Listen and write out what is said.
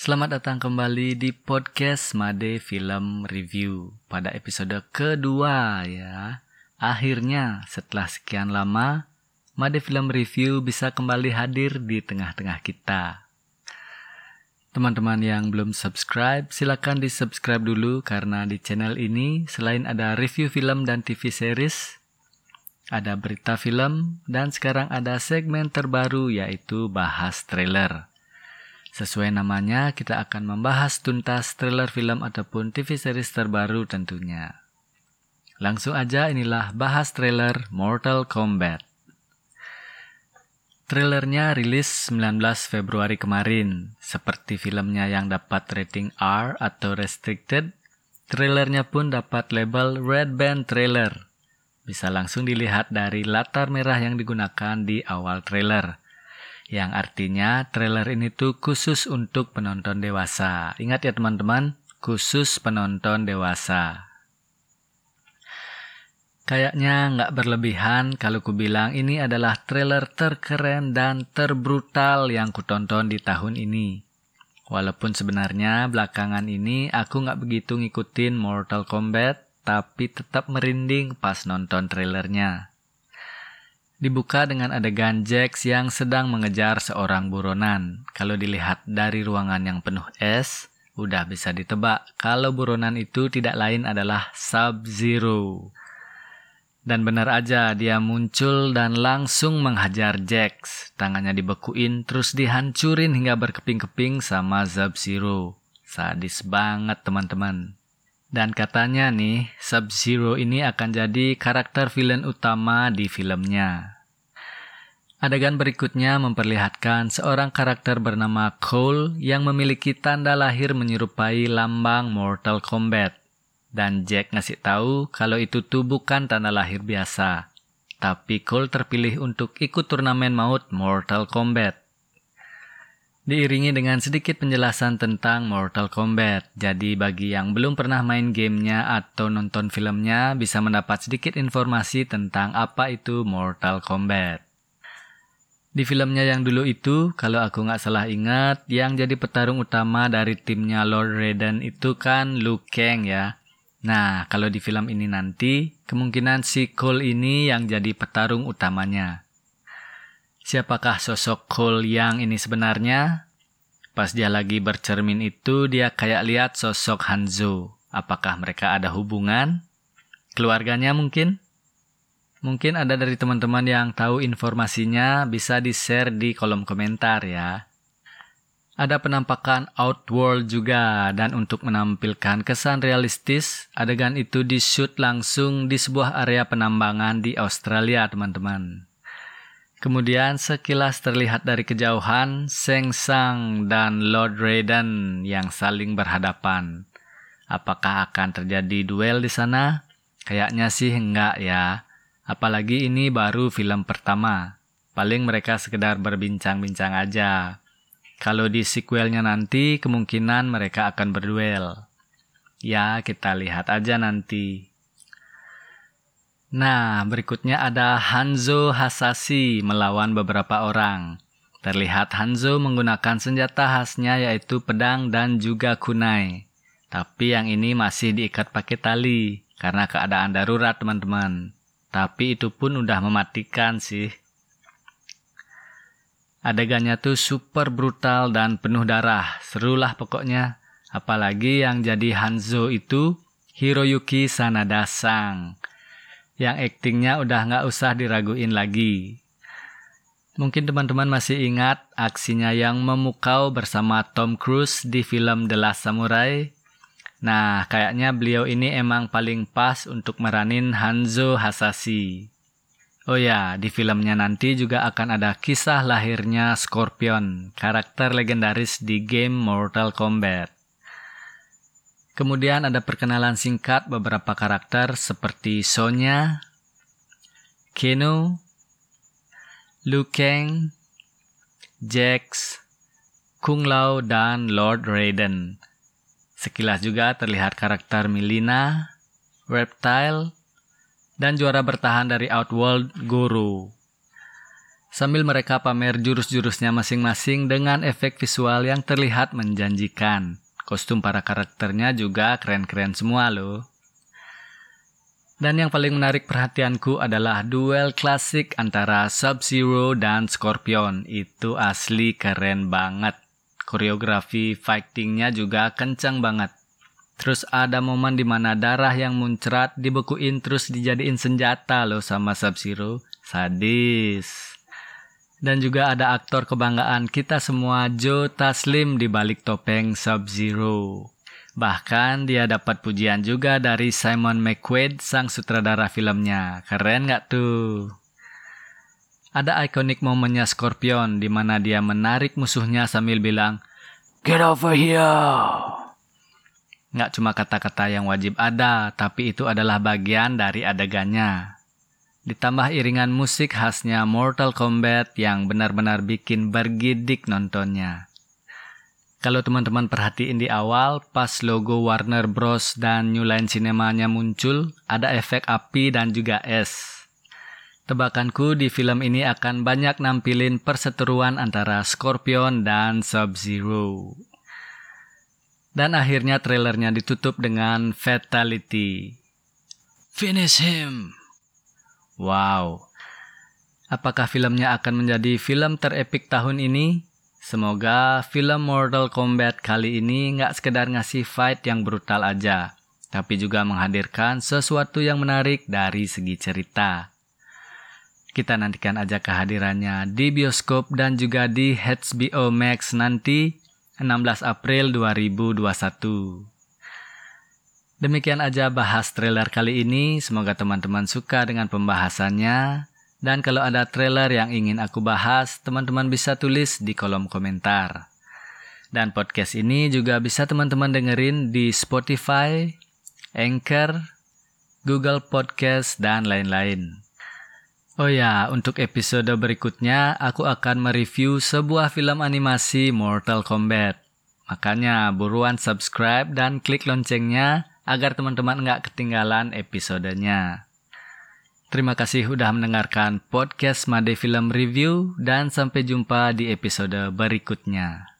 Selamat datang kembali di podcast Made Film Review pada episode kedua ya. Akhirnya setelah sekian lama, Made Film Review bisa kembali hadir di tengah-tengah kita. Teman-teman yang belum subscribe, silakan di subscribe dulu karena di channel ini selain ada review film dan TV series, ada berita film, dan sekarang ada segmen terbaru yaitu bahas trailer. Sesuai namanya, kita akan membahas tuntas trailer film ataupun TV series terbaru tentunya. Langsung aja inilah bahas trailer Mortal Kombat. Trailernya rilis 19 Februari kemarin. Seperti filmnya yang dapat rating R atau restricted, trailernya pun dapat label Red Band Trailer. Bisa langsung dilihat dari latar merah yang digunakan di awal trailer yang artinya trailer ini tuh khusus untuk penonton dewasa. Ingat ya teman-teman, khusus penonton dewasa. Kayaknya nggak berlebihan kalau ku bilang ini adalah trailer terkeren dan terbrutal yang kutonton di tahun ini. Walaupun sebenarnya belakangan ini aku nggak begitu ngikutin Mortal Kombat, tapi tetap merinding pas nonton trailernya dibuka dengan adegan Jax yang sedang mengejar seorang buronan. Kalau dilihat dari ruangan yang penuh es, udah bisa ditebak kalau buronan itu tidak lain adalah Sub-Zero. Dan benar aja dia muncul dan langsung menghajar Jax. Tangannya dibekuin terus dihancurin hingga berkeping-keping sama Sub-Zero. Sadis banget teman-teman. Dan katanya nih, Sub-Zero ini akan jadi karakter villain utama di filmnya. Adegan berikutnya memperlihatkan seorang karakter bernama Cole yang memiliki tanda lahir menyerupai lambang Mortal Kombat. Dan Jack ngasih tahu kalau itu tuh bukan tanda lahir biasa. Tapi Cole terpilih untuk ikut turnamen maut Mortal Kombat diiringi dengan sedikit penjelasan tentang Mortal Kombat. Jadi bagi yang belum pernah main gamenya atau nonton filmnya bisa mendapat sedikit informasi tentang apa itu Mortal Kombat. Di filmnya yang dulu itu, kalau aku nggak salah ingat, yang jadi petarung utama dari timnya Lord Raiden itu kan Liu Kang ya. Nah, kalau di film ini nanti, kemungkinan si Cole ini yang jadi petarung utamanya. Siapakah sosok Cole yang ini sebenarnya? Pas dia lagi bercermin itu, dia kayak lihat sosok Hanzo. Apakah mereka ada hubungan? Keluarganya mungkin? Mungkin ada dari teman-teman yang tahu informasinya bisa di-share di kolom komentar ya. Ada penampakan outworld juga dan untuk menampilkan kesan realistis, adegan itu di-shoot langsung di sebuah area penambangan di Australia, teman-teman. Kemudian sekilas terlihat dari kejauhan Seng Sang dan Lord Raiden yang saling berhadapan. Apakah akan terjadi duel di sana? Kayaknya sih enggak ya. Apalagi ini baru film pertama. Paling mereka sekedar berbincang-bincang aja. Kalau di sequelnya nanti kemungkinan mereka akan berduel. Ya, kita lihat aja nanti. Nah, berikutnya ada Hanzo Hasashi melawan beberapa orang. Terlihat Hanzo menggunakan senjata khasnya yaitu pedang dan juga kunai. Tapi yang ini masih diikat pakai tali karena keadaan darurat teman-teman. Tapi itu pun udah mematikan sih. Adegannya tuh super brutal dan penuh darah. Serulah pokoknya. Apalagi yang jadi Hanzo itu Hiroyuki Sanada Sang yang aktingnya udah nggak usah diraguin lagi. Mungkin teman-teman masih ingat aksinya yang memukau bersama Tom Cruise di film The Last Samurai. Nah, kayaknya beliau ini emang paling pas untuk meranin Hanzo Hasashi. Oh ya, di filmnya nanti juga akan ada kisah lahirnya Scorpion, karakter legendaris di game Mortal Kombat. Kemudian ada perkenalan singkat beberapa karakter seperti Sonya, Keno, Liu Kang, Jax, Kung Lao, dan Lord Raiden. Sekilas juga terlihat karakter Milina, Reptile, dan juara bertahan dari Outworld Guru. sambil mereka pamer jurus-jurusnya masing-masing dengan efek visual yang terlihat menjanjikan. Kostum para karakternya juga keren-keren semua loh. Dan yang paling menarik perhatianku adalah duel klasik antara Sub-Zero dan Scorpion. Itu asli keren banget. Koreografi fightingnya juga kencang banget. Terus ada momen di mana darah yang muncrat dibekuin terus dijadiin senjata loh sama Sub-Zero. Sadis. Dan juga ada aktor kebanggaan kita semua Joe Taslim di balik topeng Sub-Zero. Bahkan dia dapat pujian juga dari Simon McQuaid, sang sutradara filmnya. Keren nggak tuh? Ada ikonik momennya Scorpion di mana dia menarik musuhnya sambil bilang, Get over here! Nggak cuma kata-kata yang wajib ada, tapi itu adalah bagian dari adegannya. Ditambah iringan musik khasnya Mortal Kombat yang benar-benar bikin bergidik nontonnya. Kalau teman-teman perhatiin di awal, pas logo Warner Bros. dan New Line Cinema-nya muncul, ada efek api dan juga es. Tebakanku di film ini akan banyak nampilin perseteruan antara Scorpion dan Sub-Zero. Dan akhirnya trailernya ditutup dengan Fatality. Finish him! Wow. Apakah filmnya akan menjadi film terepik tahun ini? Semoga film Mortal Kombat kali ini nggak sekedar ngasih fight yang brutal aja, tapi juga menghadirkan sesuatu yang menarik dari segi cerita. Kita nantikan aja kehadirannya di bioskop dan juga di HBO Max nanti 16 April 2021. Demikian aja bahas trailer kali ini. Semoga teman-teman suka dengan pembahasannya. Dan kalau ada trailer yang ingin aku bahas, teman-teman bisa tulis di kolom komentar. Dan podcast ini juga bisa teman-teman dengerin di Spotify, Anchor, Google Podcast, dan lain-lain. Oh ya, untuk episode berikutnya aku akan mereview sebuah film animasi Mortal Kombat. Makanya buruan subscribe dan klik loncengnya agar teman-teman nggak ketinggalan episodenya. Terima kasih sudah mendengarkan podcast Made Film Review dan sampai jumpa di episode berikutnya.